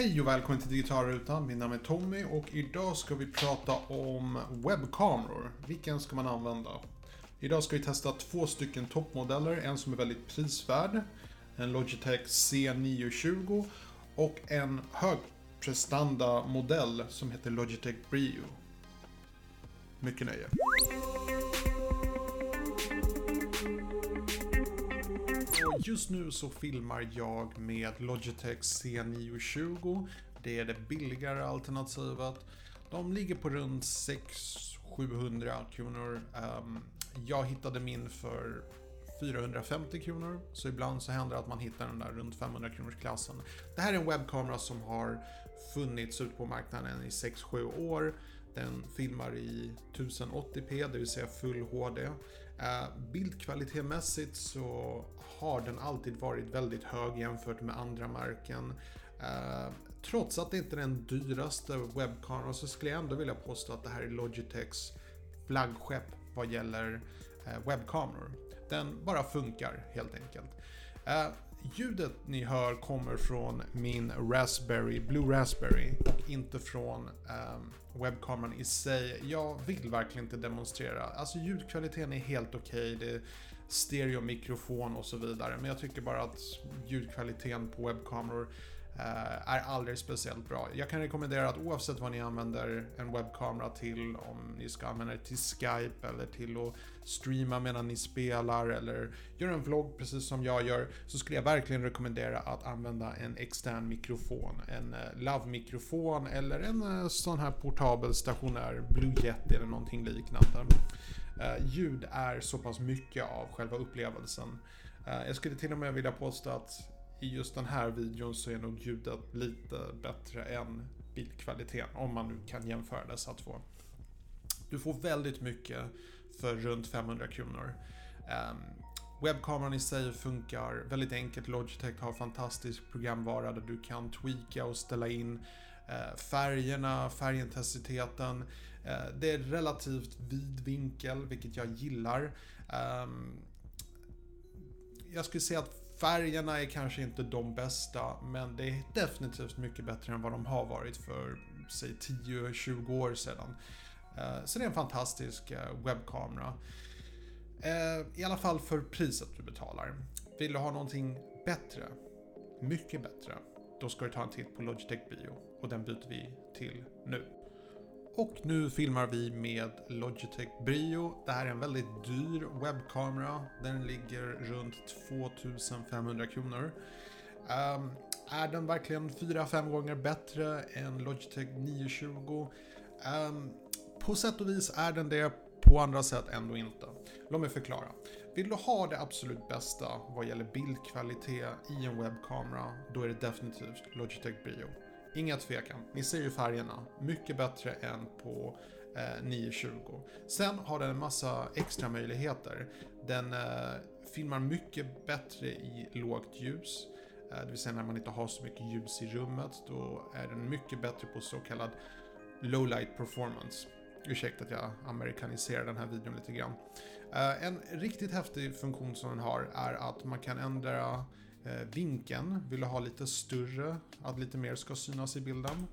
Hej och välkommen till Digitalrutan. Mitt namn är Tommy och idag ska vi prata om webbkameror. Vilken ska man använda? Idag ska vi testa två stycken toppmodeller. En som är väldigt prisvärd, en Logitech C920 och en högprestanda modell som heter Logitech Brio. Mycket nöje. Just nu så filmar jag med Logitech C920. Det är det billigare alternativet. De ligger på runt 600-700 kronor. Ehm, jag hittade min för 450 kronor, så ibland så händer det att man hittar den där runt 500 kronors klassen. Det här är en webbkamera som har funnits ut på marknaden i 6-7 år. Den filmar i 1080p, det vill säga full HD. Eh, bildkvalitetmässigt så har den alltid varit väldigt hög jämfört med andra märken. Eh, trots att det inte är den dyraste webbkameran så skulle jag ändå vilja påstå att det här är Logitechs flaggskepp vad gäller eh, webbkameror. Den bara funkar helt enkelt. Eh, Ljudet ni hör kommer från min Raspberry, Blue Raspberry och inte från eh, webbkameran i sig. Jag vill verkligen inte demonstrera. Alltså ljudkvaliteten är helt okej. Okay. Det är stereomikrofon och så vidare. Men jag tycker bara att ljudkvaliteten på webbkameror Eh, är aldrig speciellt bra. Jag kan rekommendera att oavsett vad ni använder en webbkamera till, om ni ska använda det till Skype eller till att streama medan ni spelar eller gör en vlogg precis som jag gör, så skulle jag verkligen rekommendera att använda en extern mikrofon. En eh, lav-mikrofon eller en eh, sån här portabel stationär Blue Yeti eller någonting liknande. Ljud är så pass mycket av själva upplevelsen. jag skulle till och med vilja påstå att i just den här videon så är nog ljudet lite bättre än bildkvaliteten, om man nu kan jämföra dessa två. Du får väldigt mycket för runt 500 kronor. Um, webbkameran i sig funkar väldigt enkelt. Logitech har fantastisk programvara där du kan tweaka och ställa in uh, färgerna, färgintensiteten. Uh, det är relativt vid vinkel, vilket jag gillar. Um, jag skulle säga att Färgerna är kanske inte de bästa, men det är definitivt mycket bättre än vad de har varit för, säg 10-20 år sedan. Eh, så det är en fantastisk eh, webbkamera. Eh, I alla fall för priset du betalar. Vill du ha någonting bättre, mycket bättre, då ska du ta en titt på Logitech Bio och den byter vi till nu. Och nu filmar vi med Logitech Brio. Det här är en väldigt dyr webbkamera. Den ligger runt 2500 kronor. Um, är den verkligen 4-5 gånger bättre än Logitech 920? Um, ehm, på sätt och vis är den det, på andra sätt ändå inte. Låt mig förklara. Vill du ha det absolut bästa vad gäller bildkvalitet i en webbkamera, då är det definitivt Logitech Brio. Inga tvekan, ni ser ju färgerna. Mycket bättre än på eh, 920. Sen har den en massa extra möjligheter. Den eh, filmar mycket bättre i lågt ljus. Eh, det vill säga när man inte har så mycket ljus i rummet. Då är den mycket bättre på så kallad low light performance. Ursäkta att jag amerikaniserar den här videon lite grann. Eh, en riktigt häftig funktion som den har är att man kan ändra Eh, vinkeln, vill du ha lite större, att lite mer ska synas i bilden,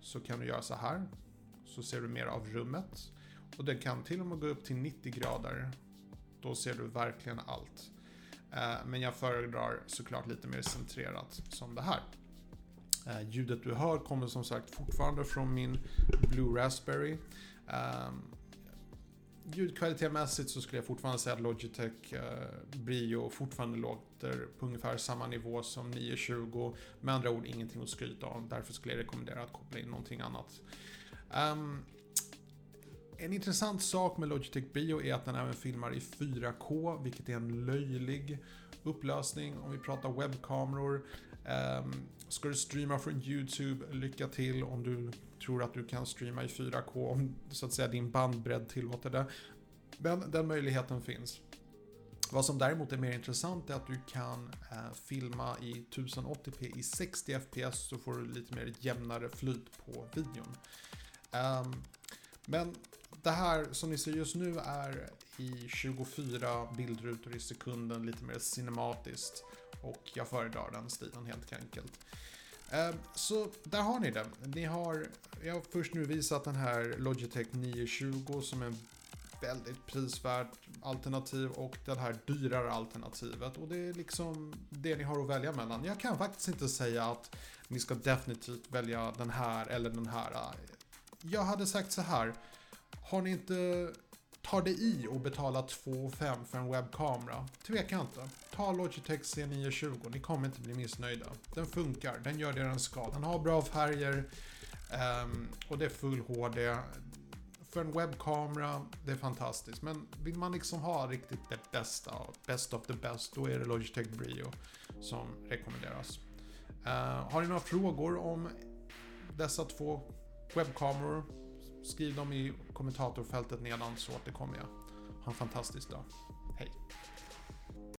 så kan du göra så här. Så ser du mer av rummet. Och den kan till och med gå upp till 90 grader. Då ser du verkligen allt. Eh, men jag föredrar såklart lite mer centrerat som det här. Eh, ljudet du hör kommer som sagt fortfarande från min Blue Raspberry. Ehm, Ljudkvalitetmässigt så skulle jag fortfarande säga att Logitech eh, Brio fortfarande låter på ungefär samma nivå som 920. Med andra ord ingenting att skryta om. Därför skulle jag rekommendera att koppla in någonting annat. Um, en intressant sak med Logitech Brio är att den även filmar i 4K, vilket är en löjlig upplösning om vi pratar webbkameror. Ehm, ska du streama från YouTube, lycka till om du tror att du kan streama i 4K om så att säga din bandbredd tillåter det. Men den möjligheten finns. Vad som däremot är mer intressant är att du kan eh, filma i 1080p i 60 fps så får du lite mer jämnare flyt på videon. Um, men det här som ni ser just nu är i 24 bildrutor i sekunden, lite mer cinematiskt. Och jag föredrar den stilen helt enkelt. Ehm, så där har ni det. Ni har, jag har först nu visat den här Logitech 920 som är en väldigt prisvärt alternativ och det här dyrare alternativet. Och det är liksom det ni har att välja mellan. Jag kan faktiskt inte säga att ni ska definitivt välja den här eller den här. Jag hade sagt så här. Har ni inte tar det i och betala 2 5 för en webbkamera? Tveka inte. Ta Logitech C920, ni kommer inte bli missnöjda. Den funkar, den gör det den ska. Den har bra färger um, och det är full HD. För en webbkamera, det är fantastiskt. Men vill man liksom ha riktigt det bästa, best of the best, då är det Logitech Brio som rekommenderas. Uh, har ni några frågor om dessa två webbkameror? Skriv dem i kommentatorfältet nedan så återkommer jag. Ha en fantastisk dag.